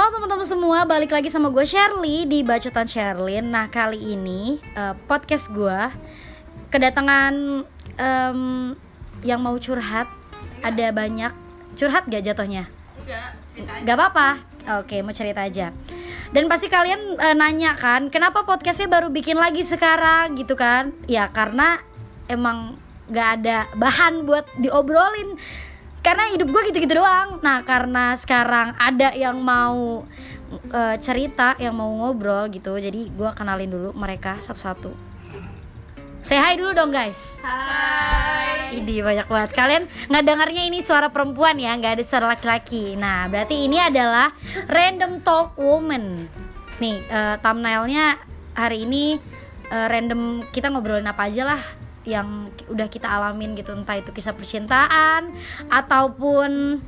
Halo teman-teman semua, balik lagi sama gue Shirley di Bacotan Sherlyn Nah kali ini uh, podcast gue kedatangan um, yang mau curhat. Ada banyak, curhat gak jatuhnya? Enggak, cerita aja. Gak apa-apa, oke mau cerita aja. Dan pasti kalian uh, nanya kan, kenapa podcastnya baru bikin lagi sekarang gitu kan? Ya karena emang gak ada bahan buat diobrolin karena hidup gue gitu-gitu doang. Nah, karena sekarang ada yang mau uh, cerita, yang mau ngobrol gitu, jadi gue kenalin dulu mereka satu-satu. Say hi dulu dong guys. Hai. Ini banyak banget. Kalian nggak dengarnya ini suara perempuan ya, nggak ada suara laki-laki. Nah, berarti ini adalah random talk woman. Nih, uh, thumbnailnya hari ini uh, random kita ngobrolin apa aja lah yang udah kita alamin gitu entah itu kisah percintaan ataupun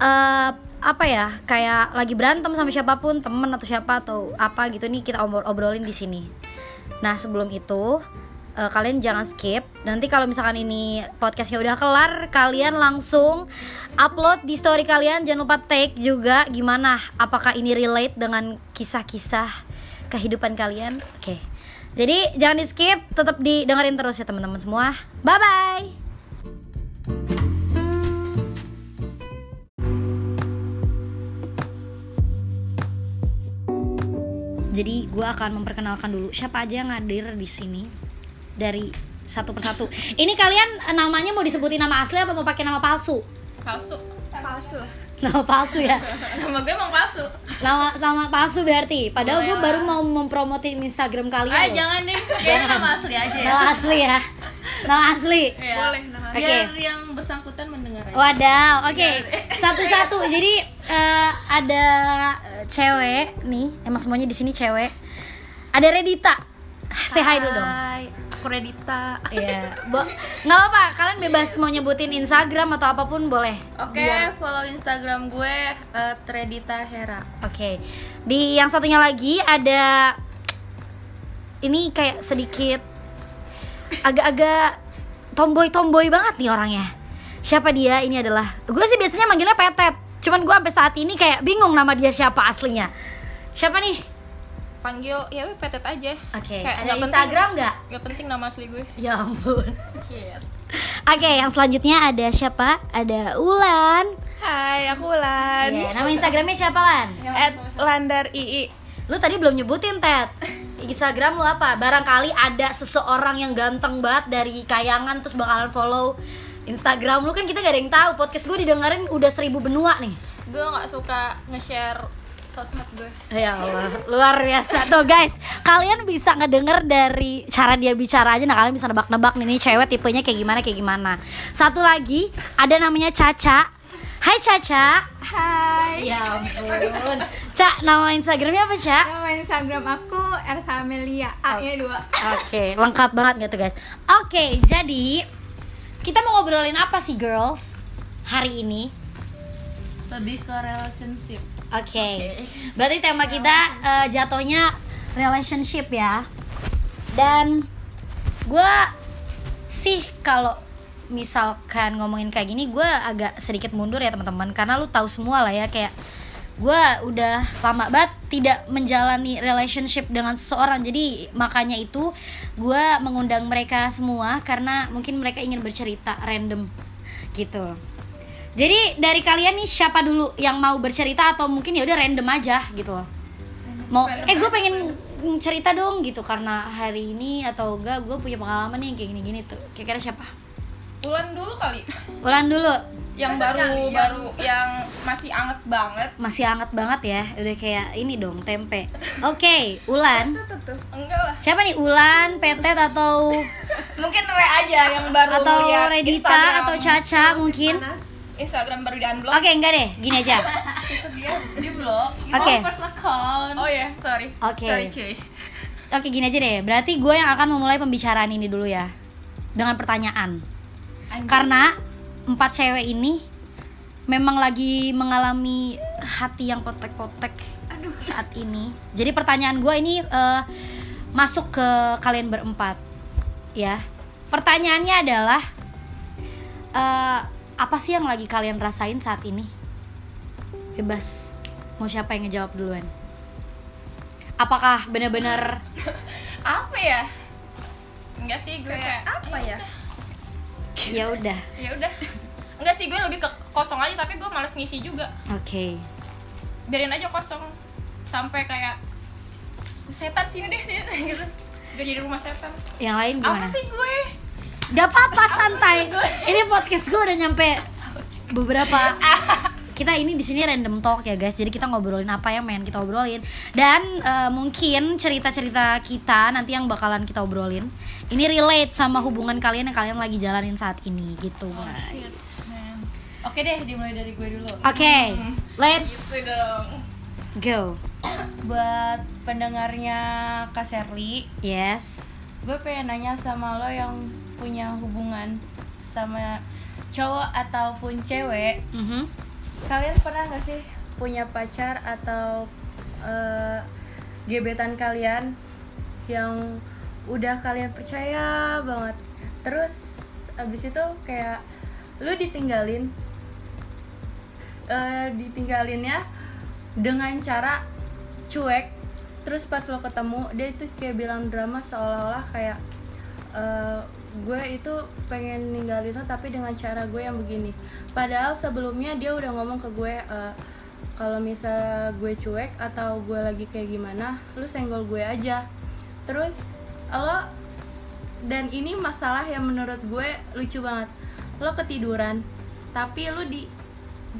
eh apa ya kayak lagi berantem sama siapa pun temen atau siapa atau apa gitu nih kita obrol obrolin di sini. Nah sebelum itu eh, kalian jangan skip. Nanti kalau misalkan ini podcastnya udah kelar kalian langsung upload di story kalian. Jangan lupa tag juga gimana apakah ini relate dengan kisah-kisah kehidupan kalian. Oke jadi jangan di skip, tetap didengerin terus ya teman-teman semua. Bye bye. Jadi gue akan memperkenalkan dulu siapa aja yang hadir di sini dari satu persatu. Ini kalian eh, namanya mau disebutin nama asli atau mau pakai nama palsu? Palsu. palsu Nama palsu ya. Nama gue emang palsu. Nama nama palsu berarti. Padahal gue baru mau mempromotin Instagram kalian. Ah, loh. jangan deh. Kayaknya nama asli aja ya. Nama asli ya. Nama asli. Iya. Boleh, nama asli. Biar Oke. yang bersangkutan mendengar aja. Wadaw, oke. Satu-satu. Jadi eh, ada eh, cewek nih, emang semuanya di sini cewek. Ada Redita. Say hi dulu dong. Hai, aku Redita. Iya. Bo- nggak apa-apa, kalian bebas mau nyebutin Instagram atau apa pun boleh. Oke, Biar- follow Instagram gue eh, Tredita Hera. Oke. Di yang satunya lagi ada ini kayak sedikit agak-agak tomboy-tomboy banget nih orangnya. Siapa dia? Ini adalah gue sih biasanya manggilnya Petet. Cuman gue sampai saat ini kayak bingung nama dia siapa aslinya. Siapa nih? Panggil ya weh, petet aja. Oke. Kayak Ada penting. Instagram nggak? Gak penting nama asli gue. Ya ampun. Shit. Oke, yang selanjutnya ada siapa? Ada Ulan. Hai aku Ulan Iya, nama Instagramnya siapa Lan? at Landar II Lu tadi belum nyebutin Ted Instagram lu apa? Barangkali ada seseorang yang ganteng banget dari kayangan terus bakalan follow Instagram lu kan kita gak ada yang tahu podcast gue didengerin udah seribu benua nih Gue nggak suka nge-share sosmed gue. Ya Allah, luar biasa tuh guys. Kalian bisa ngedenger dari cara dia bicara aja, nah kalian bisa nebak-nebak nih, nih cewek tipenya kayak gimana kayak gimana. Satu lagi ada namanya Caca. Hai Caca. Hai Ya ampun. Cak, nama Instagramnya apa Cak? Nama Instagram aku Ersa Amelia A nya dua Oke, lengkap banget gitu guys. Oke, jadi kita mau ngobrolin apa sih girls hari ini? Lebih ke relationship. Oke, berarti tema kita eh, jatuhnya relationship ya. Dan gue sih kalau misalkan ngomongin kayak gini, gue agak sedikit mundur ya teman-teman, karena lu tahu semua lah ya kayak gue udah lama banget tidak menjalani relationship dengan seseorang. Jadi makanya itu gue mengundang mereka semua karena mungkin mereka ingin bercerita random gitu jadi dari kalian nih siapa dulu yang mau bercerita atau mungkin ya udah random aja gitu loh. Mau eh gue pengen cerita dong gitu karena hari ini atau enggak gue punya pengalaman nih yang kayak gini-gini tuh. Kira-kira siapa? Ulan dulu kali. Ulan dulu. Yang baru baru yang masih anget banget. Masih hangat banget ya. Udah kayak ini dong tempe. Oke, Ulan. Enggak lah. Siapa nih Ulan, Petet atau Mungkin Re aja yang baru atau Redita Instagram. atau Caca mungkin? Instagram baru di unblock. Oke, enggak deh. Gini aja. Itu dia di blok. Oke. first account. Oh ya, sorry. Oke. Sorry cuy. Oke gini aja deh, berarti gue yang akan memulai pembicaraan ini dulu ya Dengan pertanyaan Karena empat cewek ini memang lagi mengalami hati yang potek-potek saat ini Jadi pertanyaan gue ini eh, masuk ke kalian berempat ya Pertanyaannya adalah eh, Apa sih yang lagi kalian rasain saat ini? Bebas Mau siapa yang ngejawab duluan? Apakah benar-benar apa ya enggak sih gue kayak, apa ya? ya udah. ya udah enggak sih gue lebih ke kosong aja tapi gue males ngisi juga Oke. biarin aja kosong sampai kayak setan sini deh gitu biar jadi rumah setan Yang lain gimana? apa sih gue Gak apa-apa santai. Ini podcast gue udah nyampe beberapa kita ini di sini random talk ya guys. Jadi kita ngobrolin apa yang main kita obrolin dan eh, mungkin cerita-cerita kita nanti yang bakalan kita obrolin ini relate sama hubungan kalian yang kalian lagi jalanin saat ini gitu guys. Oke deh, dimulai dari gue dulu. Oke, let's gitu go. Buat pendengarnya Kak Sherly, Yes. gue pengen nanya sama lo yang punya hubungan sama cowok ataupun cewek. Mhm. Kalian pernah gak sih punya pacar atau eh, gebetan kalian yang udah kalian percaya banget terus abis itu kayak lu ditinggalin eh ditinggalinnya dengan cara cuek terus pas lo ketemu dia itu kayak bilang drama seolah-olah kayak eh, gue itu pengen ninggalin lo tapi dengan cara gue yang begini. Padahal sebelumnya dia udah ngomong ke gue eh, kalau misal gue cuek atau gue lagi kayak gimana lu senggol gue aja. Terus lo dan ini masalah yang menurut gue lucu banget. Lo ketiduran tapi lo di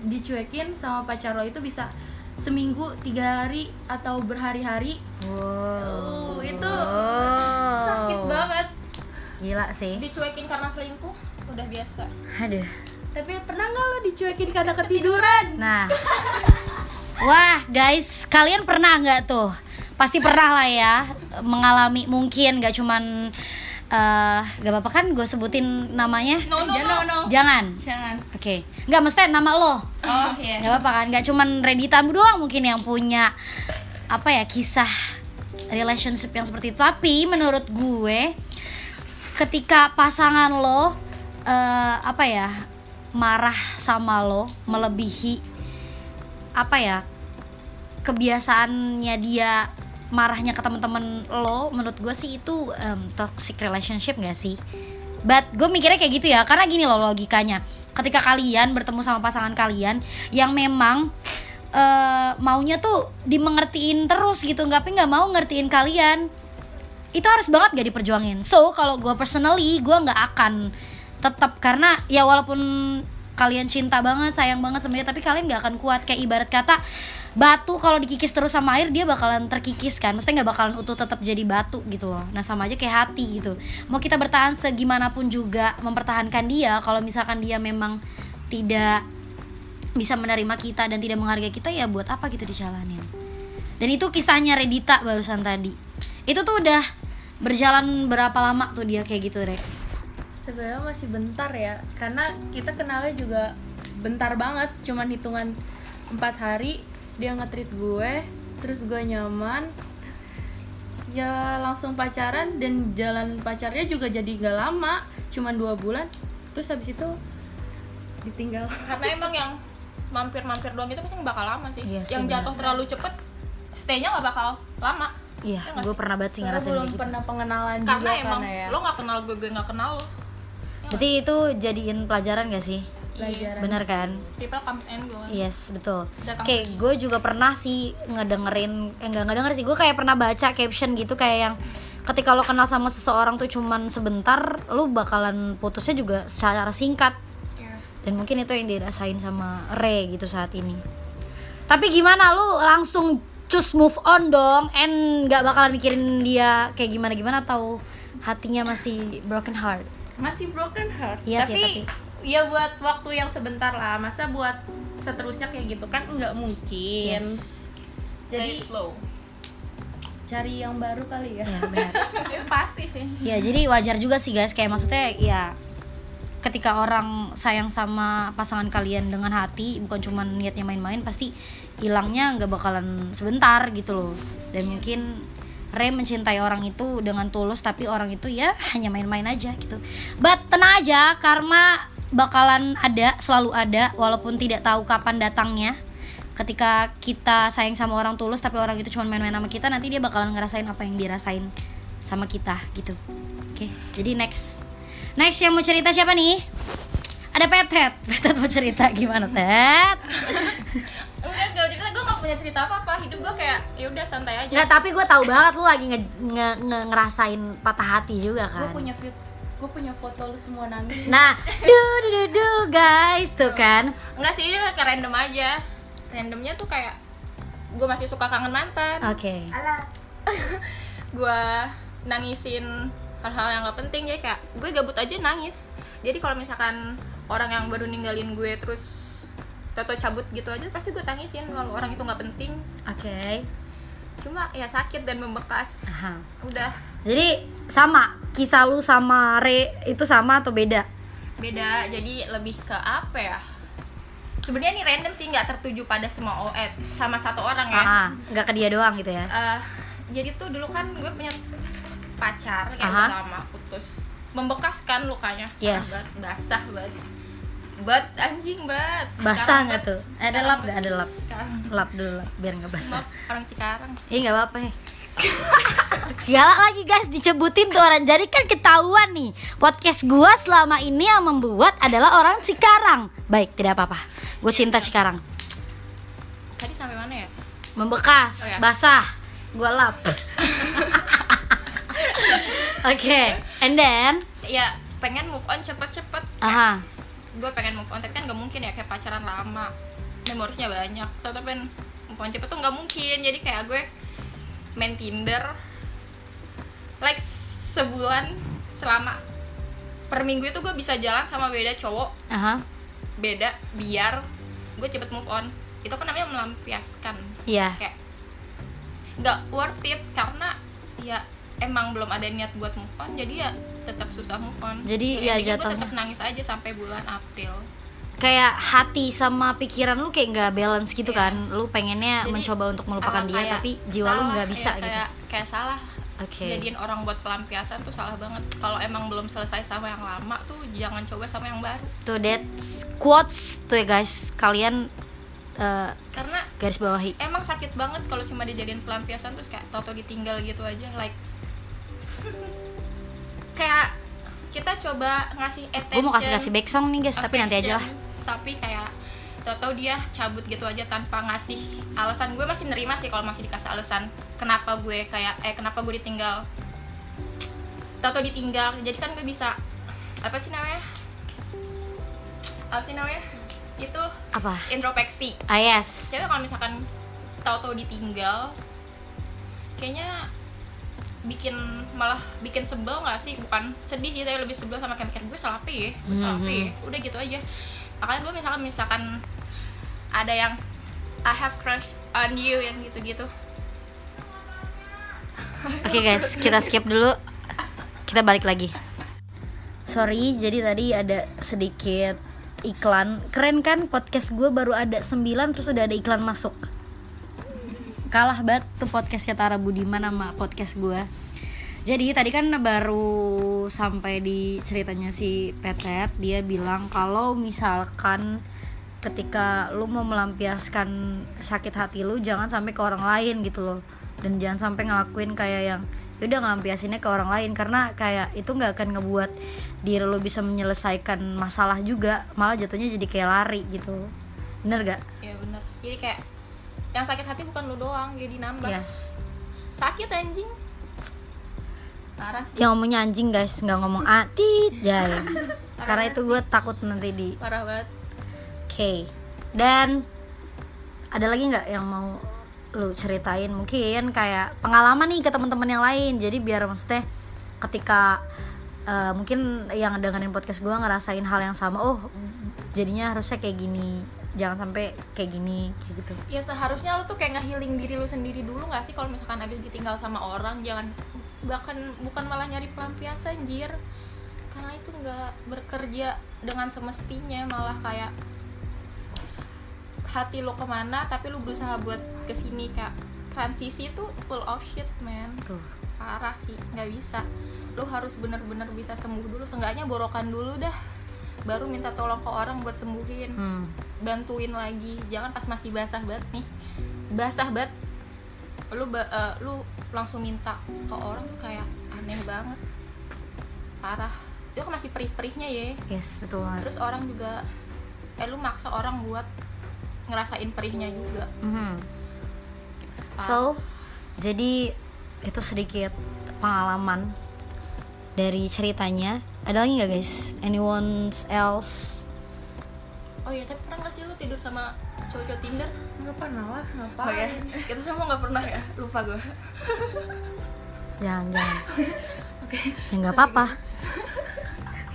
dicuekin sama pacar lo itu bisa seminggu tiga hari atau berhari-hari. Wow. Uh, itu Wow. sakit banget Gila sih. dicuekin karena selingkuh udah biasa Aduh. tapi pernah nggak lo dicuekin karena ketiduran Nah, wah guys, kalian pernah nggak tuh? Pasti pernah lah ya mengalami mungkin nggak cuman eh gak apa-apa kan gue sebutin namanya? no no jangan no. Jangan. jangan Oke, nggak mesti nama lo. oh iya Gak apa-apa kan? Nggak cuman Reditan doang mungkin yang punya apa ya kisah relationship yang seperti itu. Tapi menurut gue, ketika pasangan lo eh, apa ya marah sama lo melebihi apa ya kebiasaannya dia marahnya ke teman-teman lo menurut gue sih itu em, toxic relationship gak sih? But gue mikirnya kayak gitu ya karena gini loh logikanya. Ketika kalian bertemu sama pasangan kalian yang memang eh, maunya tuh dimengertiin terus gitu nggak nggak mau ngertiin kalian itu harus banget gak diperjuangin. So kalau gue personally gue nggak akan tetap karena ya walaupun kalian cinta banget sayang banget sama dia tapi kalian nggak akan kuat. Kayak ibarat kata batu kalau dikikis terus sama air dia bakalan terkikis kan. Maksudnya nggak bakalan utuh tetap jadi batu gitu loh. Nah sama aja kayak hati gitu. Mau kita bertahan segimanapun juga mempertahankan dia kalau misalkan dia memang tidak bisa menerima kita dan tidak menghargai kita ya buat apa gitu dicalanin dan itu kisahnya Redita barusan tadi. Itu tuh udah berjalan berapa lama tuh dia kayak gitu Re? Sebenarnya masih bentar ya karena kita kenalnya juga bentar banget cuman hitungan empat hari dia nge-treat gue terus gue nyaman ya langsung pacaran dan jalan pacarnya juga jadi gak lama cuman dua bulan terus habis itu ditinggal. Karena emang yang mampir-mampir doang itu pasti nggak bakal lama sih. Iya sih, yang jatuh terlalu cepet stay-nya nggak bakal lama iya Ya nggak gue pernah banget sih Karena ngerasain belum gitu pernah pengenalan karena juga emang kan ya lo nggak kenal gue gue nggak kenal lo berarti itu jadiin pelajaran gak sih pelajaran bener kan people comes and go kan. Yes betul. Oke, gue juga pernah sih ngedengerin, eh enggak ngedenger sih, gue kayak pernah baca caption gitu kayak yang ketika lo kenal sama seseorang tuh cuman sebentar, lo bakalan putusnya juga secara singkat. Iya. Dan mungkin itu yang dirasain sama Re gitu saat ini. Tapi gimana lu langsung cus move on dong, and nggak bakalan mikirin dia kayak gimana gimana atau hatinya masih broken heart? masih broken heart Iya sih, tapi, tapi- ya buat waktu yang sebentar lah masa buat seterusnya kayak gitu kan nggak mungkin Yes. jadi flow cari yang baru kali ya Ya benar. pasti sih Ya jadi wajar juga sih guys kayak maksudnya ya ketika orang sayang sama pasangan kalian dengan hati bukan cuma niatnya main-main pasti hilangnya nggak bakalan sebentar gitu loh. Dan mungkin Re mencintai orang itu dengan tulus tapi orang itu ya hanya main-main aja gitu. But tenang aja karma bakalan ada selalu ada walaupun tidak tahu kapan datangnya. Ketika kita sayang sama orang tulus tapi orang itu cuma main-main sama kita nanti dia bakalan ngerasain apa yang dirasain sama kita gitu. Oke jadi next next yang mau cerita siapa nih? Ada Petet Petet mau cerita. Gimana Tet? Enggak gak cerita. Gue gak punya cerita apa apa hidup gue kayak ya udah santai aja. Nggak, tapi gue tahu banget lu lagi nge, nge- nge- ngerasain patah hati juga gue kan. punya fit gue punya foto lu semua nangis. Nah, du du du du guys. Tuh kan. enggak sih ini kayak random aja. Randomnya tuh kayak gue masih suka kangen mantan. Oke. gue nangisin hal-hal yang gak penting jadi kayak gue gabut aja nangis jadi kalau misalkan orang yang baru ninggalin gue terus toto cabut gitu aja pasti gue tangisin kalau orang itu nggak penting Oke. cuma ya sakit dan membekas Aha. udah Jadi sama kisah lu sama Re itu sama atau beda? beda jadi lebih ke apa ya sebenarnya ini random sih nggak tertuju pada semua o- eh, sama satu orang ya nggak ke dia doang gitu ya. Eh, jadi tuh dulu kan gue punya pacar kayak Aha. lama putus membekas kan lukanya Yes. Basah banget bat anjing bat Basah nggak tuh? Ada lap nggak? Ada lap. Lap dulu lap, biar nggak basah. maaf orang Cikarang Iya nggak apa-apa ya. Galak lagi guys dicebutin tuh orang Jadi kan ketahuan nih Podcast gua selama ini yang membuat adalah orang Cikarang Baik tidak apa-apa Gue cinta Cikarang tadi sampai mana ya Membekas, Oh, ya. basah Gua lap Oke And then? Ya pengen move on cepet-cepet. Aha. Gue pengen move on tapi kan gak mungkin ya kayak pacaran lama. Memorisnya banyak. Tapi pengen move on cepet tuh nggak mungkin. Jadi kayak gue main Tinder like sebulan selama per minggu itu gue bisa jalan sama beda cowok. Aha. Beda biar gue cepet move on. Itu kan namanya melampiaskan. Iya. Kayak nggak worth it karena ya emang belum ada niat buat move on jadi ya tetap susah move on. Jadi ya gue jatuhnya- tetap nangis aja sampai bulan April. Kayak hati sama pikiran lu kayak nggak balance gitu Iya. kan. Lu pengennya Jadi, mencoba untuk melupakan dia kayak Tapi jiwa lu salah, nggak bisa ya, gitu. kayak, kayak salah. Oke. Jadiin orang buat pelampiasan tuh salah banget. Kalau emang belum selesai sama yang lama tuh jangan coba sama yang baru. Tuh that's quotes tuh ya guys. Kalian eh, karena garis bawahi. emang sakit banget kalau cuma dijadiin pelampiasan terus kayak toto ditinggal gitu aja. Like kayak kita coba ngasih attention. Gue mau kasih-kasih back song nih guys Tapi nanti aja lah. Tapi kayak tau dia cabut gitu aja tanpa ngasih alasan. Gue masih nerima sih kalau masih dikasih alasan kenapa gue kayak eh kenapa gue ditinggal. Tau ditinggal. Jadi kan gue bisa apa sih namanya? Apa sih namanya? Itu Apa? introspeksi Ah yes. Jadi kalau misalkan tahu-tahu ditinggal kayaknya bikin malah bikin sebel nggak sih bukan sedih sih tapi lebih sebel sama kayak mikir gue salah apa ya gue salah apa ya udah gitu aja makanya gue misalkan misalkan ada yang I have crush on you yang gitu-gitu Oke guys, kita skip dulu. Kita balik lagi. Sorry, jadi tadi ada sedikit iklan. Keren kan podcast gue baru ada 9 terus udah ada iklan masuk. Kalah banget tuh podcastnya Tara Budiman sama podcast gue. Jadi tadi kan baru sampai di ceritanya si Petet, dia bilang kalau misalkan ketika lu mau melampiaskan sakit hati lu jangan sampai ke orang lain gitu loh dan jangan sampai ngelakuin kayak yang yaudah ngelampiasinnya ke orang lain karena kayak itu nggak akan ngebuat diri lu bisa menyelesaikan masalah juga malah jatuhnya jadi kayak lari gitu bener gak? ya bener jadi kayak yang sakit hati bukan lu doang jadi nambah Yes sakit anjing parah sih Dia ngomongnya anjing guys nggak ngomong atit ya. karena itu gue takut nanti di parah banget Oke, dan ada lagi nggak yang mau lu ceritain? Mungkin kayak pengalaman nih ke teman-teman yang lain. Jadi biar maksudnya ketika eh, mungkin yang dengerin podcast gue ngerasain hal yang sama, oh jadinya harusnya kayak gini. Jangan sampai kayak gini, kayak gitu. ya seharusnya lu tuh kayak ngehealing diri lu sendiri dulu nggak sih? Kalau misalkan abis ditinggal sama orang jangan bahkan bukan malah nyari pelampiasan jir karena itu nggak bekerja dengan semestinya malah kayak hati lo ke mana tapi lu berusaha buat ke sini kayak transisi tuh full of shit man. Tuh. parah sih nggak bisa. Lu harus bener-bener bisa sembuh dulu. Seenggaknya borokan dulu dah baru minta tolong ke orang buat sembuhin. Hmm. bantuin lagi. Jangan pas masih basah banget nih. Basah banget lu eh, lu langsung minta ke orang tuh kayak aneh banget. Parah. Itu kan masih perih-perihnya ya. Yes, betul banget. terus orang juga eh lu maksa orang buat ngerasain perihnya juga. Mhm. So, jadi itu sedikit pengalaman dari ceritanya. Ada lagi nggak guys? Anyone else? oh iya tapi pernah gak sih lu tidur sama cowok-cowok tinder nggak pernah lah ngapain oh ya kita semua nggak pernah ya lupa gue Jangan, jangan. Ya nggak apa-apa.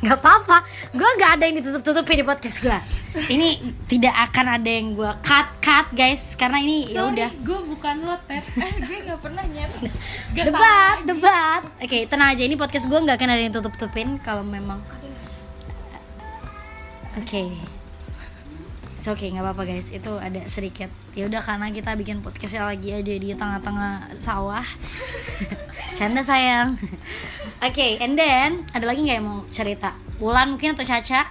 Nggak apa-apa. Gue nggak ada yang ditutup-tutupin di podcast gue. Ini tidak akan ada yang gue cut cut guys, karena ini ya udah. gue bukan lo eh gue nggak pernah nyet Debat, debat. Oke, tenang aja. Ini podcast gue nggak akan ada yang tutup-tutupin kalau memang. Oke. It's okay, nggak apa-apa guys. Itu ada sedikit. Ya udah karena kita bikin podcastnya lagi aja di tengah-tengah sawah. Canda sayang. Oke, and then ada lagi nggak yang mau cerita? Wulan mungkin atau Caca?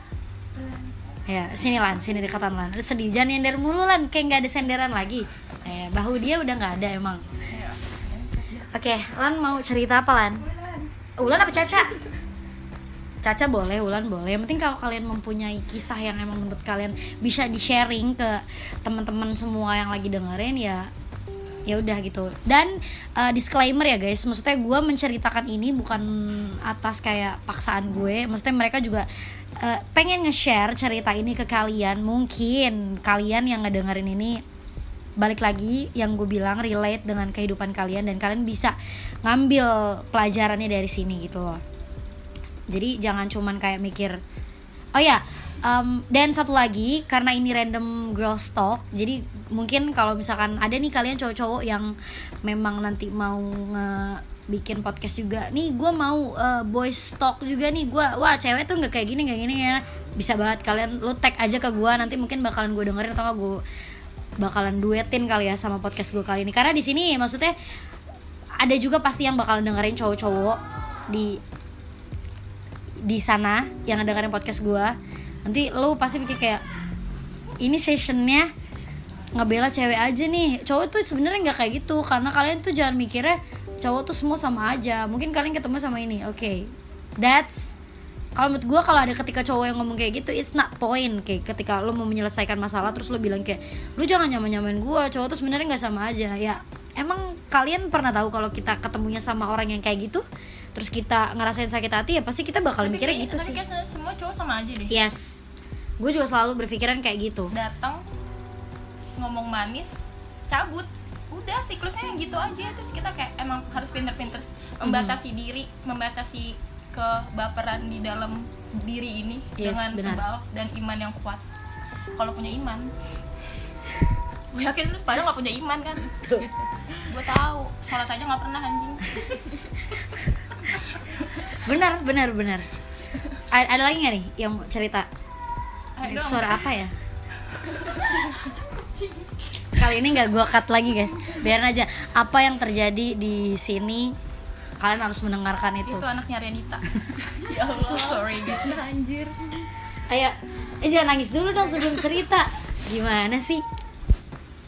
Ya, sini Lan, sini dekatan Lan. Lu sedih, jangan nyender mulu Lan, kayak nggak ada senderan lagi. Eh, bahu dia udah nggak ada emang. Oke, Lan mau cerita apa Lan? Ulan apa Caca? Caca boleh, Ulan boleh. Yang penting kalau kalian mempunyai kisah yang emang menurut kalian bisa di sharing ke teman-teman semua yang lagi dengerin ya ya udah gitu. Dan uh, disclaimer ya guys. Maksudnya gue menceritakan ini bukan atas kayak paksaan gue. Maksudnya mereka juga uh, pengen nge-share cerita ini ke kalian. Mungkin kalian yang ngedengerin ini balik lagi yang gue bilang relate dengan kehidupan kalian dan kalian bisa ngambil pelajarannya dari sini gitu loh jadi jangan cuman kayak mikir oh ya em, dan satu lagi karena ini random girls talk jadi mungkin kalau misalkan ada nih kalian cowok-cowok yang memang nanti mau nge bikin podcast juga nih gue mau eh, boys talk juga nih gue wah cewek tuh nggak kayak gini nggak gini ya. Bisa banget kalian lu tag aja ke gue nanti mungkin bakalan gue dengerin atau nggak gue bakalan duetin kali ya sama podcast gue kali ini. Karena di sini maksudnya ada juga pasti yang bakalan dengerin cowok-cowok di di sana yang dengerin podcast gue nanti lu pasti mikir kayak ini sessionnya ngebela cewek aja nih. Cowok tuh sebenarnya nggak kayak gitu karena kalian tuh jangan mikirnya cowok tuh semua sama aja. Mungkin kalian ketemu sama ini oke. That's kalau menurut gue kalau ada ketika cowok yang ngomong kayak gitu it's not point kayak ketika lo mau menyelesaikan masalah terus lo bilang kayak lu jangan nyaman nyamain gue cowok tuh sebenarnya nggak sama aja. Ya emang kalian pernah tahu kalau kita ketemunya sama orang yang kayak gitu terus kita ngerasain sakit hati ya pasti kita bakal mikirnya kayak- gitu tapi sih. kayak se- semua cowok sama aja deh. Yes. Gue juga selalu berpikiran kayak gitu. Datang ngomong manis cabut. Udah siklusnya yang gitu aja. Terus kita kayak emang harus pinter-pinter membatasi Mhm. diri membatasi kebaperan di dalam diri ini Yes, dengan benar. kebal dan iman yang kuat. Kalau punya iman. Gue yakin lu pada nggak punya iman kan? Gue tahu. Sholat aja nggak pernah anjing benar benar benar. A- ada lagi nggak nih yang cerita? Suara apa ya? Kali ini nggak gua cut lagi guys. Biarin aja. Apa yang terjadi di sini kalian harus mendengarkan itu. Itu anaknya Renita. Ya Allah. So sorry. Guys Nah, anjir. Ayo eh jangan nangis dulu dong sebelum cerita. Gimana sih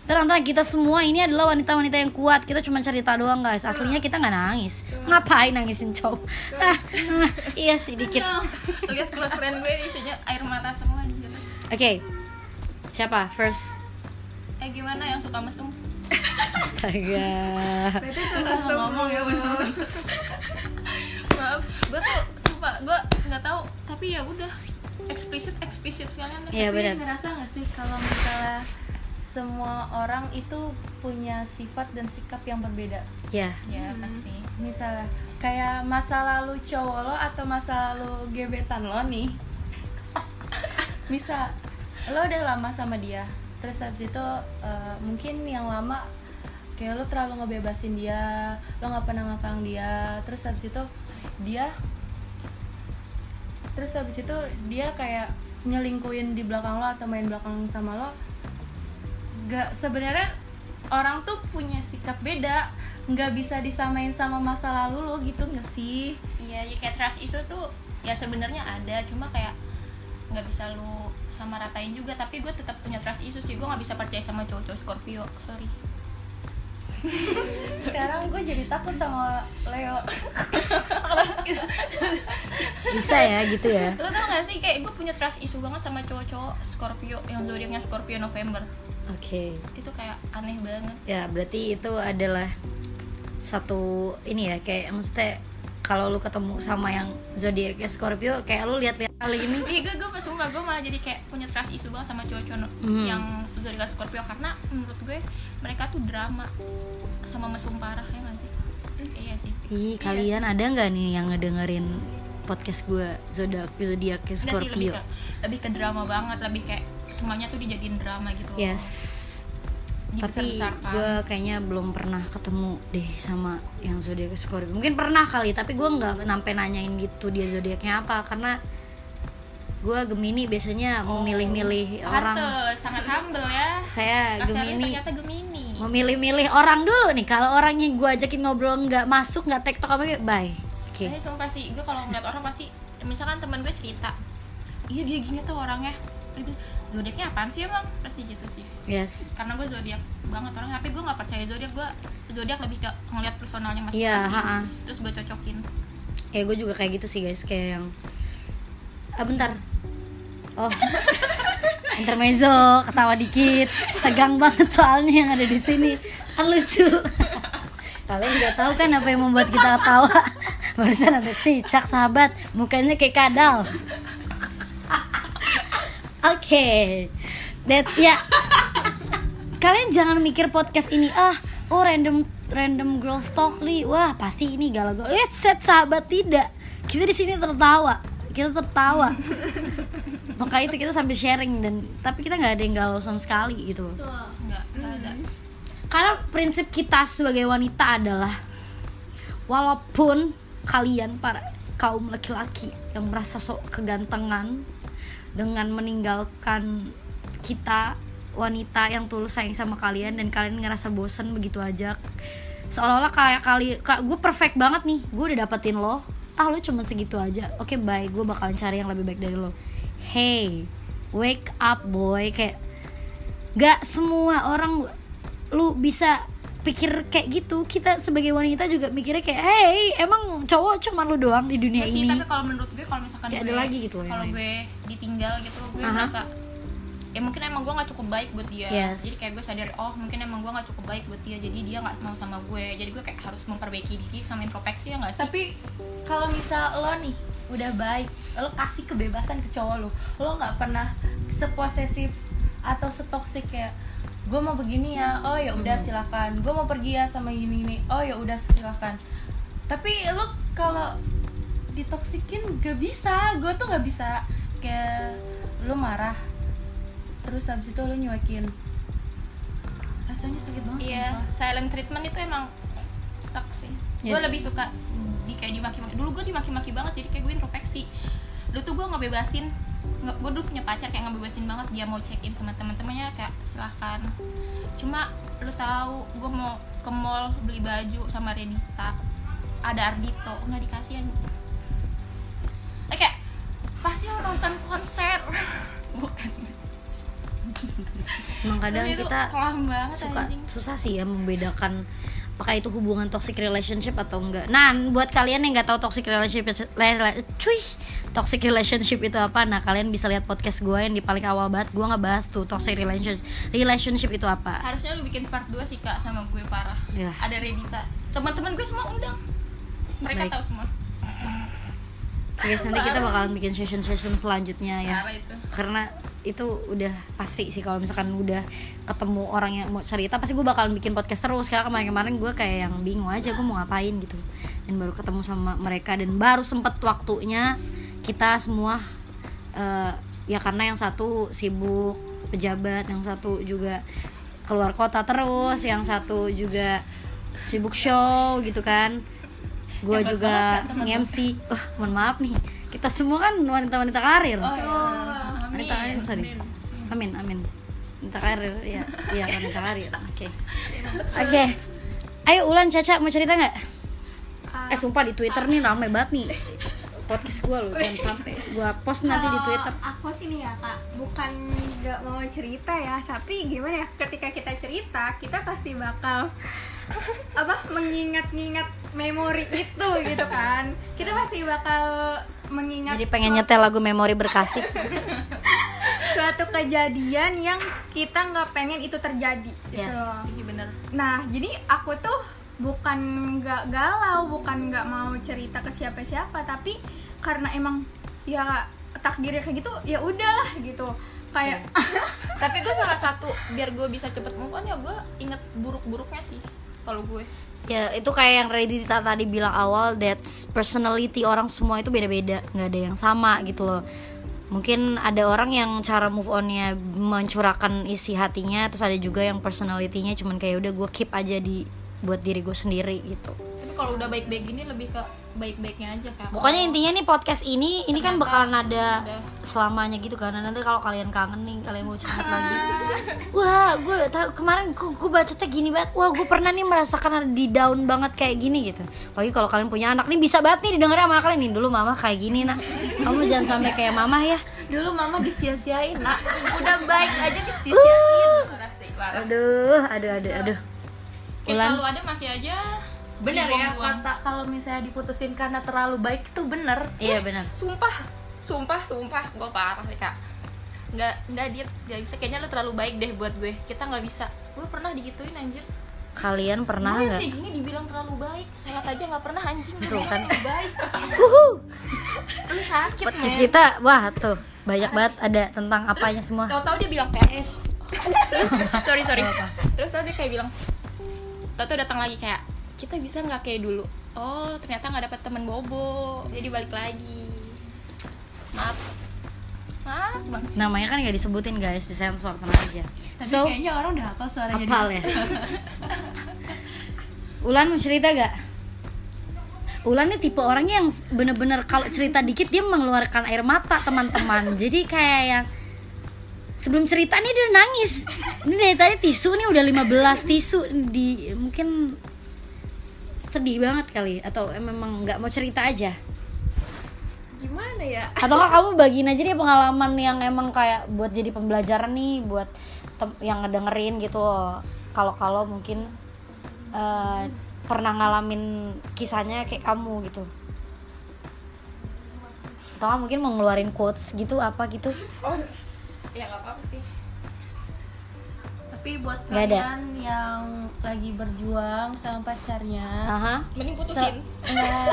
tenang tenang kita semua ini adalah wanita-wanita yang kuat. Kita cuma cerita doang guys. Aslinya kita nggak nangis. Ngapain nangisin cowok? Ah, ah, iya sih dikit. Lihat close friend gue isinya air mata semua anjir oke. Siapa? First. Eh gimana yang suka mesum? Astaga. Tete salah ngomong ya bener. maaf. Gue tuh sumpah gue nggak tahu. Tapi ya udah. Eksplisit eksplisit sekalian Iya Tapi benar. ngerasa gak sih kalau misalnya semua orang itu punya sifat dan sikap yang berbeda. Ya, ya pasti. Misalnya kayak masa lalu cowok lo atau masa lalu gebetan lo nih. Bisa lo udah lama sama dia. Terus habis itu eh, mungkin yang lama kayak lo terlalu ngebebasin dia lo nggak pernah ngakang dia. Terus habis itu dia terus habis itu dia kayak nyelingkuin di belakang lo atau main belakang sama lo gak sebenarnya orang tuh punya sikap beda. Nggak bisa disamain sama masa lalu lo gitu nggak sih? Iya ya kayak trust isu tuh ya sebenarnya ada. Cuma kayak nggak bisa lu sama ratain juga. Tapi gue tetap punya trust issue sih. Gue nggak bisa percaya sama cowok-cowok Scorpio. Sorry. Sekarang gue jadi takut sama Leo. Bisa ya gitu ya? Lo tau gak sih? Kayak gue punya trust issue banget sama cowok-cowok Scorpio yang zodiaknya Scorpio November oke. Itu kayak aneh banget. Ya berarti itu adalah satu ini ya kayak maksudnya kalau lu ketemu sama yang zodiaknya Scorpio kayak lu lihat-lihat kali ini. Iya, gue gue sumpah gue malah jadi kayak punya trust issue banget sama cowok-cowok Hmm. yang zodiak Scorpio. Karena menurut gue mereka tuh drama sama mesum parah ya gak sih? Iya sih. ih kalian ada nggak nih yang ngedengerin podcast gue zodiak zodiaknya Enggak sih lebih Scorpio? ke lebih ke drama banget, lebih kayak semuanya tuh dijadiin drama gitu. loh. yes. Tapi gue kayaknya belum pernah ketemu deh sama yang zodiak Scorpio mungkin pernah kali tapi gue nggak sampai nanyain gitu dia zodiaknya apa karena gue Gemini biasanya memilih-milih orang. sangat humble ya. saya Mas Erwin Gemini. memilih-milih orang dulu nih. Kalau orang yang gue ajakin ngobrol nggak masuk nggak tektok apa gitu, bye. Oke. Tapi sumpah sih, gue kalau ngeliat orang pasti misalkan teman gue cerita, iya dia gini tuh orangnya, itu. Zodiaknya apaan sih emang? Pasti gitu sih. yes. Karena gue zodiak banget orang tapi gue nggak percaya zodiak. Gue zodiak lebih ke ngeliat personalnya masing-masing. Iya, ha-ha. terus gue cocokin. Kayak gue juga kayak gitu sih guys. Kayak yang ah bentar. Oh. Intermezzo ketawa dikit. Tegang banget soalnya yang ada di sini. Kan lucu. Kalian nggak tahu kan apa yang membuat kita ketawa? Barusan ada cicak sahabat. Mukanya kayak kadal oke. That ya. Kalian jangan mikir podcast ini ah oh random random girls talk nih wah pasti ini galau-galau. Eh set sahabat tidak. Kita di sini tertawa. Kita tertawa. Maka itu kita sambil sharing dan tapi kita nggak ada yang galau sama sekali gitu. Nggak nggak ada. Karena prinsip kita sebagai wanita adalah walaupun kalian para kaum laki-laki yang merasa sok kegantengan dengan meninggalkan kita wanita yang tulus sayang sama kalian dan kalian ngerasa bosen begitu aja. Seolah-olah kayak kali kak gue perfect banget nih. Gue udah dapetin lo. Ah lo cuma segitu aja. Oke bye. Gue bakalan cari yang lebih baik dari lo. Hey wake up boy. Kayak gak semua orang lu bisa pikir kayak gitu. Kita sebagai wanita juga mikirnya kayak hey emang cowok cuma lu doang di dunia Nggak sih ini. tapi kalau menurut gue kalau misalkan Kayak gue ada lagi gitu loh kalau gue ditinggal gitu gue Aha. merasa ya mungkin emang gue nggak cukup baik buat dia. Yes. jadi kayak gue sadar oh mungkin emang gue nggak cukup baik buat dia jadi dia nggak mau sama gue. Jadi gue kayak harus memperbaiki diri sama introspeksi ya nggak sih? Tapi kalau misal lo nih udah baik lo kasih kebebasan ke cowok lo lo nggak pernah seposesif atau setoksik kayak gue mau begini ya oh ya udah silakan gue mau pergi ya sama gini gini oh ya udah silakan tapi lo kalau ditoksikin gak bisa gue tuh gak bisa kayak lo marah terus habis itu lo nyuekin rasanya sakit banget Iya, sumpah. silent treatment itu emang suck sih. Gue Yes. lebih suka di kayak dimaki-maki. Dulu gue dimaki-maki banget, jadi kayak gue introspeksi. Dulu tuh gue ngebebasin, nggak gue dulu punya pacar kayak ngebebasin banget dia mau check in sama teman-temannya kayak silahkan. Cuma lu tahu gue mau ke mall beli baju sama Renita, ada Ardito nggak dikasih aja. Eh, kayak pasti lo nonton konser, bukan? emang kadang Tapi kita suka anjing. susah sih ya membedakan apakah itu hubungan toxic relationship atau enggak. Nah, buat kalian yang nggak tahu toxic relationship, cuy, toxic relationship itu apa? Nah, kalian bisa lihat podcast gue yang di paling awal banget. Gue nggak bahas tuh toxic relationship. Relationship itu apa? harusnya lu bikin part 2 sih kak sama gue parah Ya. ada Renita teman-teman gue semua undang mereka Baik. tahu semua Guys, nanti kita bakalan bikin session-session selanjutnya ya. itu. Karena itu udah pasti sih kalau misalkan udah ketemu orang yang mau cerita pasti gue bakalan bikin podcast terus. Karena kemarin-kemarin gue kayak yang bingung aja gue mau ngapain gitu. Dan baru ketemu sama mereka dan baru sempet waktunya kita semua eh, ya karena yang satu sibuk pejabat yang satu juga keluar kota terus yang satu juga sibuk show gitu kan gue Hebat juga nge-MC wah mohon maaf nih. Kita semua kan wanita-wanita karir. Oh iya. Wanita karir sorry. Amin. Amin wanita karir ya iya wanita karir. Oke. Oke. Ayo Ulan Caca mau cerita nggak? Eh sumpah di Twitter nih rame banget nih. Podcast gue loh jangan sampai. Gue post nanti di twitter. aku sini ya kak bukan nggak mau cerita ya tapi gimana ya ketika kita cerita kita pasti bakal apa mengingat-ingat memori itu gitu kan kita pasti bakal mengingat jadi pengen nyetel lagu memori berkasih suatu kejadian yang kita nggak pengen itu terjadi gitu Yes. loh. Iya bener Nah, jadi aku tuh bukan nggak galau, bukan nggak mau cerita ke siapa-siapa, tapi karena emang ya takdirnya kayak gitu, ya udahlah gitu. Kayak tapi gue salah satu biar gue bisa cepet move on ya gue inget buruk-buruknya sih kalau gue ya itu kayak yang Redita tadi bilang awal that's personality orang semua itu beda-beda nggak ada yang sama gitu loh. Mungkin ada orang yang cara move onnya mencurahkan isi hatinya terus ada juga yang personalitinya cuman kayak udah gue keep aja di buat diri gue sendiri gitu kalau udah baik-baik gini lebih ke baik-baiknya aja kan pokoknya intinya nih podcast ini ini kan Ternyata bakalan ada udah. selamanya gitu kan. Nanti kalau kalian kangen nih kalian mau curhat lagi. Wah gue tahu kemarin gue, gue bacotnya gini banget. Wah gue pernah nih merasakan ada di down banget kayak gini gitu. Apalagi kalau kalian punya anak nih bisa banget nih didengarnya sama kalian. Nih dulu mama kayak gini nak. Kamu jangan sampai kayak mama ya. Dulu mama disia-siain nak. Udah baik aja disia-siain. Parah. aduh aduh aduh aduh. Kayak selalu ada masih aja bener ya dibuang-buang. kata kalau misalnya diputusin karena terlalu baik itu bener. Iya benar sumpah sumpah sumpah gue parah sih kak. Nggak nggak dia nggak bisa. Kayaknya lo terlalu baik deh buat gue. Kita nggak bisa. Gue pernah digituin anjir. Kalian pernah gue nggak? kayak gini dibilang terlalu baik. Sholat aja nggak pernah anjing. Tuh kan. baik. Uhu. lu sakit podcast kita wah tuh banyak banget ada tentang apanya semua. tahu-tahu dia bilang PS. Terus sorry sorry. Terus tau dia kayak bilang tahu-tahu datang lagi kayak kita bisa nggak kayak dulu? Oh ternyata nggak dapet temen bobo. Jadi balik lagi. Maaf. Maaf bang. Namanya kan nggak disebutin guys disensor tenang aja. Tapi so kayaknya orang udah hafal suaranya hafal ya? Ulan mau cerita gak? Ulan nih tipe orangnya yang bener-bener kalau cerita dikit dia mengeluarkan air mata teman-teman. Jadi kayak yang sebelum cerita nih dia nangis. Ini dari tadi tisu nih udah 15 tisu di mungkin sedih banget kali atau memang nggak mau cerita aja? Gimana ya? atau kamu bagiin aja deh pengalaman yang emang kayak buat jadi pembelajaran nih buat yang ngedengerin gitu. Kalau kalau mungkin eh, pernah ngalamin kisahnya kayak kamu gitu. Atau mungkin mau ngeluarin quotes gitu apa gitu. Oh ya nggak apa-apa sih tapi buat Nggak ada. kalian yang lagi berjuang sama pacarnya Aha. mending se- putusin. Nggak,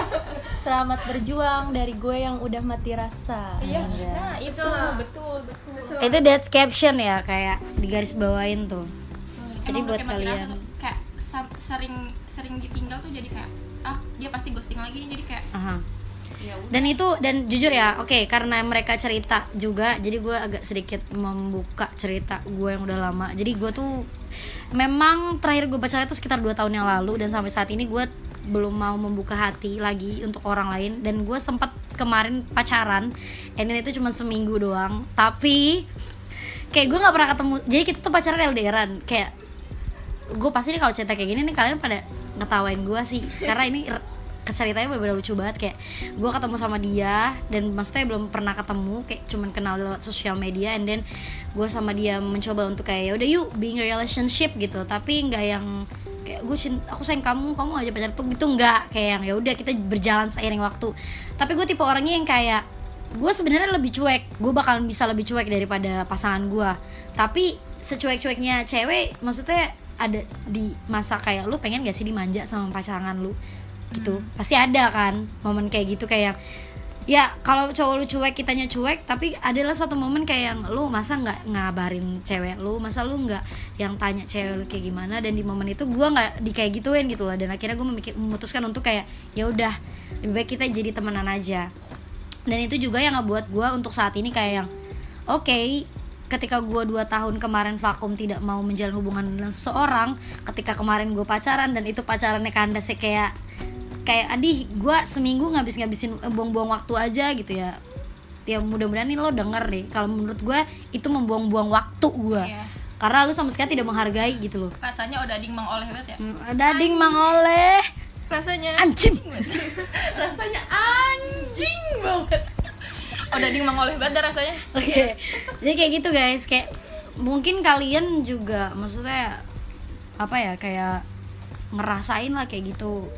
selamat berjuang dari gue yang udah mati rasa. Iya. Iya. nah itu. Betul. Betul, itu that's caption ya kayak di garis bawain tuh jadi Emang buat kalian. tuh kayak sering sering ditinggal tuh jadi kayak ah dia pasti ghosting lagi jadi kayak Aha. Ya dan itu dan jujur ya oke karena mereka cerita juga jadi gue agak sedikit membuka cerita gue yang udah lama. Jadi gue tuh memang terakhir gue pacaran itu sekitar 2 tahun yang lalu dan sampai saat ini gue belum mau membuka hati lagi untuk orang lain. Dan gue sempat kemarin pacaran then itu cuma seminggu doang. Tapi kayak gue nggak pernah ketemu jadi kita tuh pacaran LDRan. Kayak gue pasti nih kalau cerita kayak gini nih kalian pada ngetawain gue sih. Karena ini ceritanya bener-bener lucu banget kayak gue ketemu sama dia dan maksudnya belum pernah ketemu kayak cuman kenal lewat sosial media and then gue sama dia mencoba untuk kayak ya udah yuk being relationship gitu. Tapi nggak yang kayak gue cinta aku sayang kamu kamu aja pacar tuh gitu nggak. Kayak yang ya udah kita berjalan seiring waktu. Tapi gue tipe orangnya yang kayak gue sebenarnya lebih cuek gue bakalan bisa lebih cuek daripada pasangan gue tapi secuek-cueknya cewek maksudnya ada di masa kayak lu pengen gak sih dimanja sama pasangan lu gitu. Pasti ada kan momen kayak gitu kayak ya kalau cowok lu cuek kitanya cuek tapi adalah satu momen kayak yang lu masa nggak ngabarin cewek lu? Masa lu nggak yang tanya cewek lu kayak gimana? Dan di momen itu gua nggak di kayak gituin gitu loh. Dan akhirnya gue memikir memutuskan untuk kayak ya udah lebih baik kita jadi temenan aja. Dan itu juga yang ngebuat gue untuk saat ini kayak yang oke ketika gue dua tahun kemarin vakum tidak mau menjalin hubungan dengan seseorang ketika kemarin gue pacaran dan itu pacarannya kandas kayak kayak adih gue seminggu ngabis ngabisin buang-buang waktu aja gitu ya. Ya mudah-mudahan nih lo denger deh kalau menurut gue itu membuang-buang waktu gue Iya. karena lu sama sekali tidak menghargai gitu loh. Rasanya udah ding mang oleh banget ya? Hmm, dading mang oleh. Rasanya anjing. Rasanya anjing banget. Oh daging mengoleh banget rasanya. Oke, jadi kayak gitu guys, kayak mungkin kalian juga maksudnya apa ya kayak ngerasain lah kayak gitu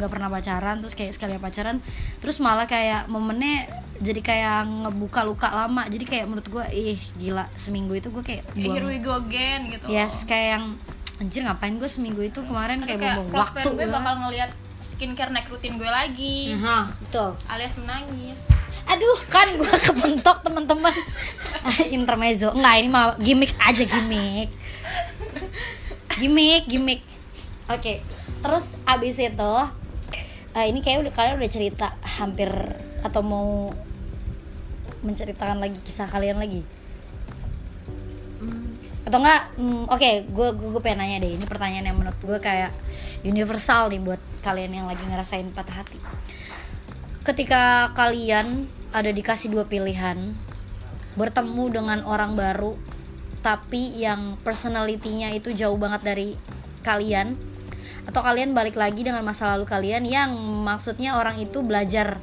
nggak pernah pacaran terus kayak sekali pacaran terus malah kayak momennya jadi kayak ngebuka luka lama. Jadi kayak menurut gue ih gila seminggu itu gue kayak here buang we go again gitu. Yes kayak yang anjir ngapain gue seminggu itu kemarin Atau kayak kayak buang close waktu gue bakal ngeliat skincare naik rutin gue lagi. Aha, betul. Alias menangis. Aduh kan gue kebentok teman-teman. Intermezzo. Enggak ini mah gimmick aja gimmick. Gimmick gimmick. Oke terus abis itu eh, ini kayak udah kalian udah cerita hampir atau mau menceritakan lagi kisah kalian lagi? Atau enggak hmm, oke gue gue pengen nanya deh. Ini pertanyaan yang menurut gue kayak universal nih buat kalian yang lagi ngerasain patah hati. Ketika kalian ada dikasih dua pilihan bertemu dengan orang baru tapi yang personalitinya itu jauh banget dari kalian atau kalian balik lagi dengan masa lalu kalian yang maksudnya orang itu belajar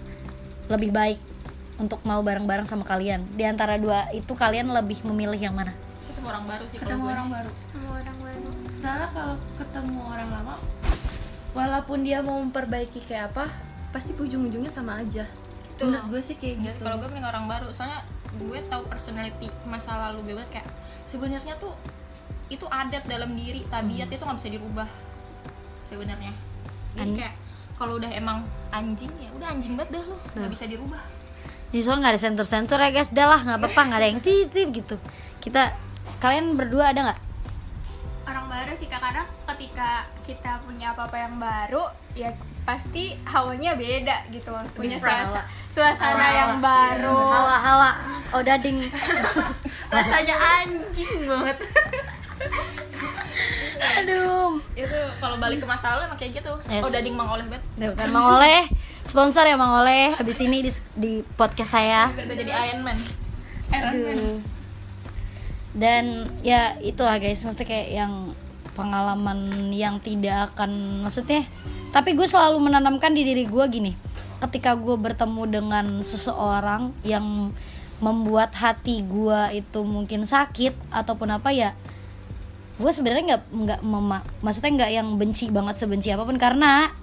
lebih baik untuk mau bareng-bareng sama kalian. Di antara dua itu kalian lebih memilih yang mana? Ketemu orang baru sih kalau ketemu orang baru. Sama orang baru. Soalnya kalau ketemu orang lama walaupun dia mau memperbaiki kayak apa pasti ujung-ujungnya sama aja. Betul. menurut gue sih kayak Jadi gitu. kalau gue mending orang baru. Soalnya gue tahu personality masa lalu gue banget kayak sebenarnya tuh itu adat dalam diri tabiat itu nggak bisa dirubah sebenarnya jadi kayak kalau udah emang anjing ya udah anjing banget dah lo nggak bisa dirubah Di soal nggak ada sensor-sensor ya guys, udah lah nggak apa-apa, nggak ada yang titit gitu. Kita kalian berdua ada nggak? orang baru sih Kak. karena ketika kita punya apa-apa yang baru ya pasti hawanya beda gitu punya fresh. suas- suasana Hawa-hawa. yang baru Hawa-hawa, oh dading. rasanya anjing banget. itu kalau balik ke masa lalu emang kayak gitu Yes. oh dading mang oleh Tuh kan Mang Oleh, sponsor ya Mang Oleh. Habis ini di, di podcast saya. gue jadi Iron Man Aduh. Dan ya itulah guys, maksudnya kayak yang pengalaman yang tidak akan maksudnya tapi gue selalu menanamkan di diri gue gini ketika gue bertemu dengan seseorang yang membuat hati gue itu mungkin sakit ataupun apa ya gue sebenarnya nggak nggak maksudnya nggak yang benci banget sebenci apa pun. Karena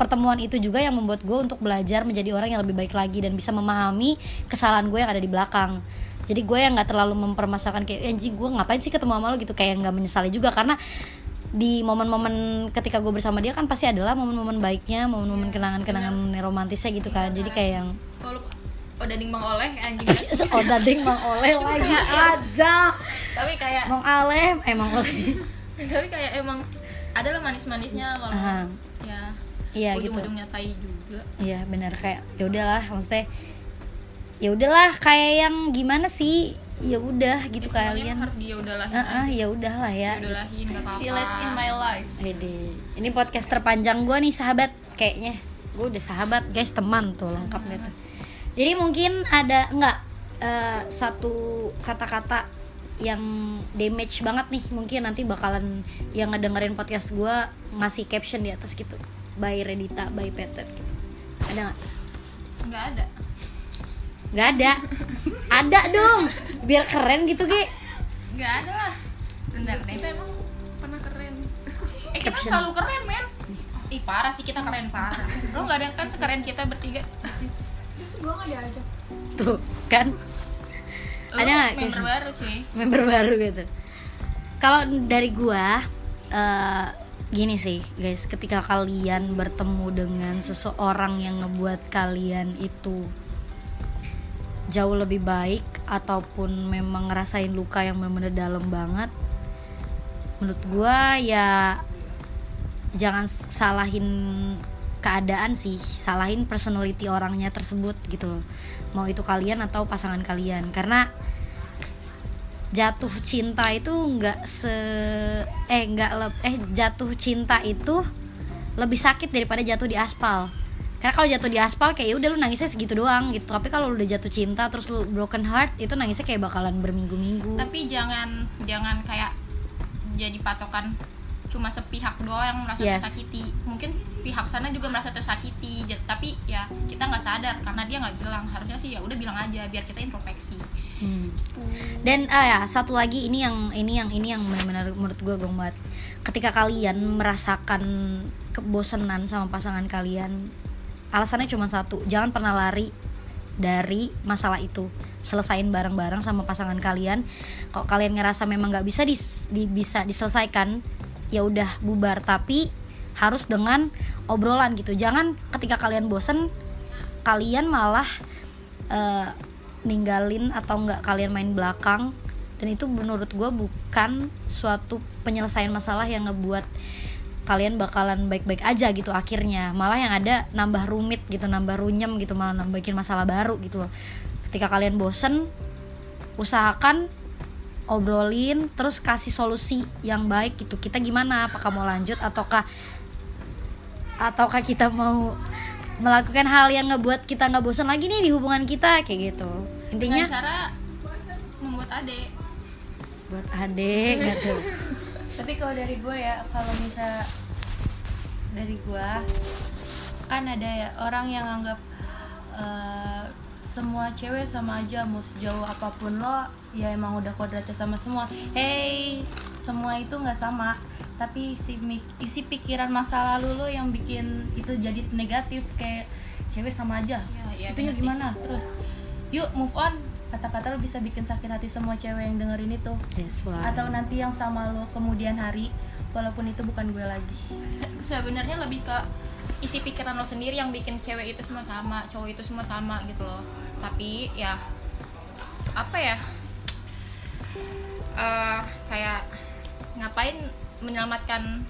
pertemuan itu juga yang membuat gue untuk belajar menjadi orang yang lebih baik lagi dan bisa memahami kesalahan gue yang ada di belakang. Jadi gue yang nggak terlalu mempermasalahkan kayak "Eh, anjing gue ngapain sih ketemu sama lo? Gitu. Kayak nggak menyesali juga. Karena di momen-momen ketika gue bersama dia kan pasti adalah momen-momen baiknya momen-momen kenangan-kenangan romantisnya gitu kan. Jadi kayak yang kalau oh dading mang oleh anjing. Banget. oh dading mang oleh lagi. aja tapi kayak mang aleh emang oleh. Tapi kayak emang ada lah manis-manisnya kalau Aha. ya iya gitu. ujung-ujungnya tai juga. Iya benar kayak ya udahlah maksudnya ya udahlah kayak yang gimana sih? Ya udah gitu Ya, kalian. harus dia udahlah. Heeh, ya udahlah ya. Udahlah nggak apa-apa. In my life. Wede. ini podcast terpanjang gue nih sahabat kayaknya. Gue udah sahabat guys teman tuh lengkap gitu jadi mungkin ada nggak eh, satu kata-kata yang damage banget nih. Mungkin nanti bakalan yang ngedengerin podcast gue ngasih caption di atas gitu. By Redita by Petet gitu. Ada nggak? Nggak ada. Nggak ada? Ada dong. Biar keren gitu Ge nggak ada lah. Bener deh itu emang pernah keren. Eh kita Caption. selalu keren men. Ih parah sih kita keren parah. Lo nggak ada kan sekeren kita bertiga gue gak diajak. Tuh kan? Lo Ada nggak? member baru cuy member baru gitu. Kalau dari gua eh, gini sih guys. Ketika kalian bertemu dengan seseorang yang ngebuat kalian itu jauh lebih baik ataupun memang ngerasain luka yang benar-benar dalam banget menurut gua ya jangan salahin keadaan sih salahin personality orangnya tersebut gitu loh. Mau itu kalian atau pasangan kalian. Karena jatuh cinta itu nggak se eh nggak le- eh jatuh cinta itu lebih sakit daripada jatuh di aspal. Karena kalau jatuh di aspal kayak ya udah lu nangisnya segitu doang gitu. Tapi kalau lu udah jatuh cinta terus lu broken heart itu nangisnya kayak bakalan berminggu-minggu. Tapi jangan jangan kayak jadi patokan cuma sepihak doang yang merasa Yes. tersakiti mungkin pihak sana juga merasa tersakiti tapi ya kita nggak sadar karena dia nggak bilang harusnya sih ya udah bilang aja biar kita introspeksi Hmm. Dan ah ya satu lagi ini yang ini yang ini yang benar-benar menurut gue gong banget. Ketika kalian merasakan kebosanan sama pasangan kalian, alasannya cuma satu, jangan pernah lari dari masalah itu. Selesain bareng-bareng sama pasangan kalian. Kalau kalian ngerasa memang nggak bisa dis- di- bisa diselesaikan, ya udah bubar. Tapi harus dengan obrolan gitu. Jangan ketika kalian bosen, kalian malah eh, ninggalin atau nggak kalian main belakang dan itu menurut gue bukan suatu penyelesaian masalah yang ngebuat kalian bakalan baik-baik aja gitu akhirnya malah yang ada nambah rumit gitu nambah runyem gitu malah nambah bikin masalah baru gitu loh ketika kalian bosen usahakan obrolin terus kasih solusi yang baik gitu. Kita gimana? Apakah mau lanjut ataukah ataukah kita mau melakukan hal yang ngebuat kita nggak bosan lagi nih di hubungan kita? Kayak gitu. Intinya dengan cara membuat adek buat adek gitu tapi kalau dari gue ya kalau bisa dari gue kan ada ya orang yang anggap eh, semua cewek sama aja mau sejauh apa pun lo ya emang udah kodratnya sama semua. Hey semua itu nggak sama. Tapi isi isi pikiran masa lalu lo yang bikin itu jadi negatif kayak cewek sama aja. Iya, iya, itunya bener sih. gimana? Terus yuk move on. Kata-kata lo bisa bikin sakit hati semua cewek yang dengerin itu. That's why. atau nanti yang sama lo kemudian hari walaupun itu bukan gue lagi. Se- sebenarnya lebih ke isi pikiran lo sendiri yang bikin cewek itu semua sama cowok itu semua sama gitu loh. Tapi ya apa ya? Eh, kayak ngapain menyelamatkan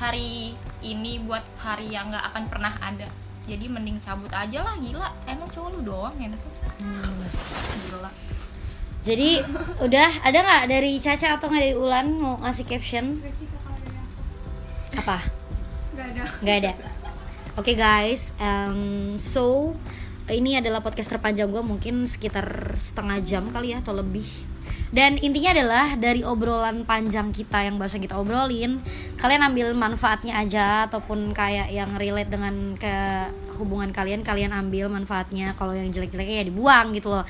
hari ini buat hari yang nggak akan pernah ada? Jadi mending cabut aja lah gila. Emang cowok lu doang ya tuh gila. Jadi udah ada nggak dari Caca atau nggak dari Ulan mau ngasih caption? Apa Gak ada. oke guys um, so ini adalah podcast terpanjang gue mungkin sekitar setengah jam kali ya atau lebih. Dan intinya adalah dari obrolan panjang kita yang bahasa kita obrolin kalian ambil manfaatnya aja ataupun kayak yang relate dengan ke hubungan kalian kalian ambil manfaatnya. Kalau yang jelek-jeleknya ya dibuang gitu loh.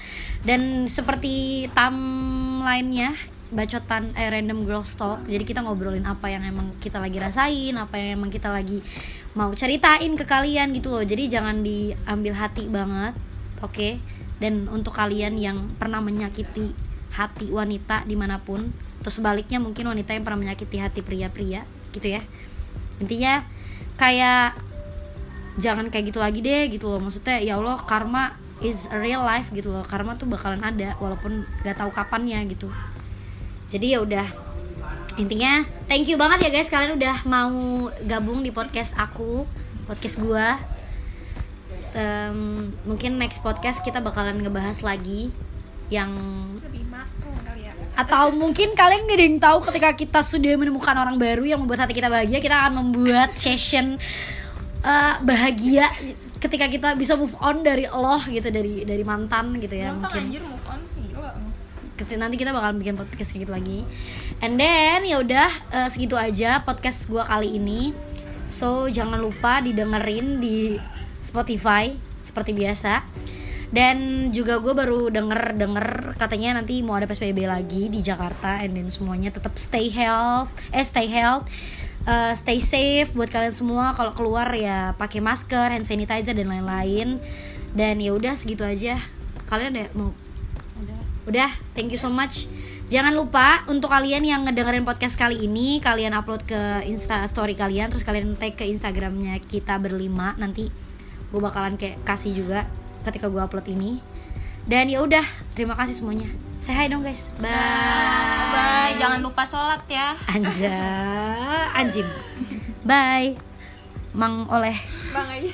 Dan seperti timelinenya bacotan eh, random girl talk. Jadi kita ngobrolin apa yang emang kita lagi rasain apa yang emang kita lagi mau ceritain ke kalian gitu loh. Jadi jangan diambil hati banget oke? Dan untuk kalian yang pernah menyakiti hati wanita di mana pun terus sebaliknya mungkin wanita yang pernah menyakiti hati pria-pria gitu ya? Intinya kayak jangan kayak gitu lagi deh gitu loh. Maksudnya ya Allah karma is a real life gitu loh. Karma tuh bakalan ada walaupun gak tahu kapannya gitu jadi ya udah intinya thank you banget ya guys kalian udah mau gabung di podcast aku podcast gua Em, mungkin next podcast kita bakalan ngebahas lagi yang Lebih makro kali ya. atau mungkin kalian gak ada yang tahu ketika kita sudah menemukan orang baru yang membuat hati kita bahagia kita akan membuat session eh, bahagia ketika kita bisa move on dari Allah gitu dari dari mantan gitu ya gampang mungkin anjir move on nanti kita bakal bikin podcast kayak gitu lagi. And then ya udah eh, segitu aja podcast gua kali ini. So jangan lupa didengerin di Spotify seperti biasa. Dan juga gue baru denger denger katanya nanti mau ada PSBB lagi di Jakarta. And then semuanya tetap stay health eh stay health. Eh, stay safe buat kalian semua. Kalau keluar ya pakai masker hand sanitizer dan lain-lain. Dan ya udah segitu aja. Kalian ada mau Udah, thank you so much. Jangan lupa untuk kalian yang ngedengerin podcast kali ini, kalian upload ke Insta story kalian, terus kalian tag ke Instagramnya kita berlima. Nanti gue bakalan kayak kasih juga ketika gue upload ini. Dan ya udah, terima kasih semuanya. Say hi dong guys. Bye. bye jangan lupa sholat ya Anja, anjim. Bye. Mang oleh. Bang aja.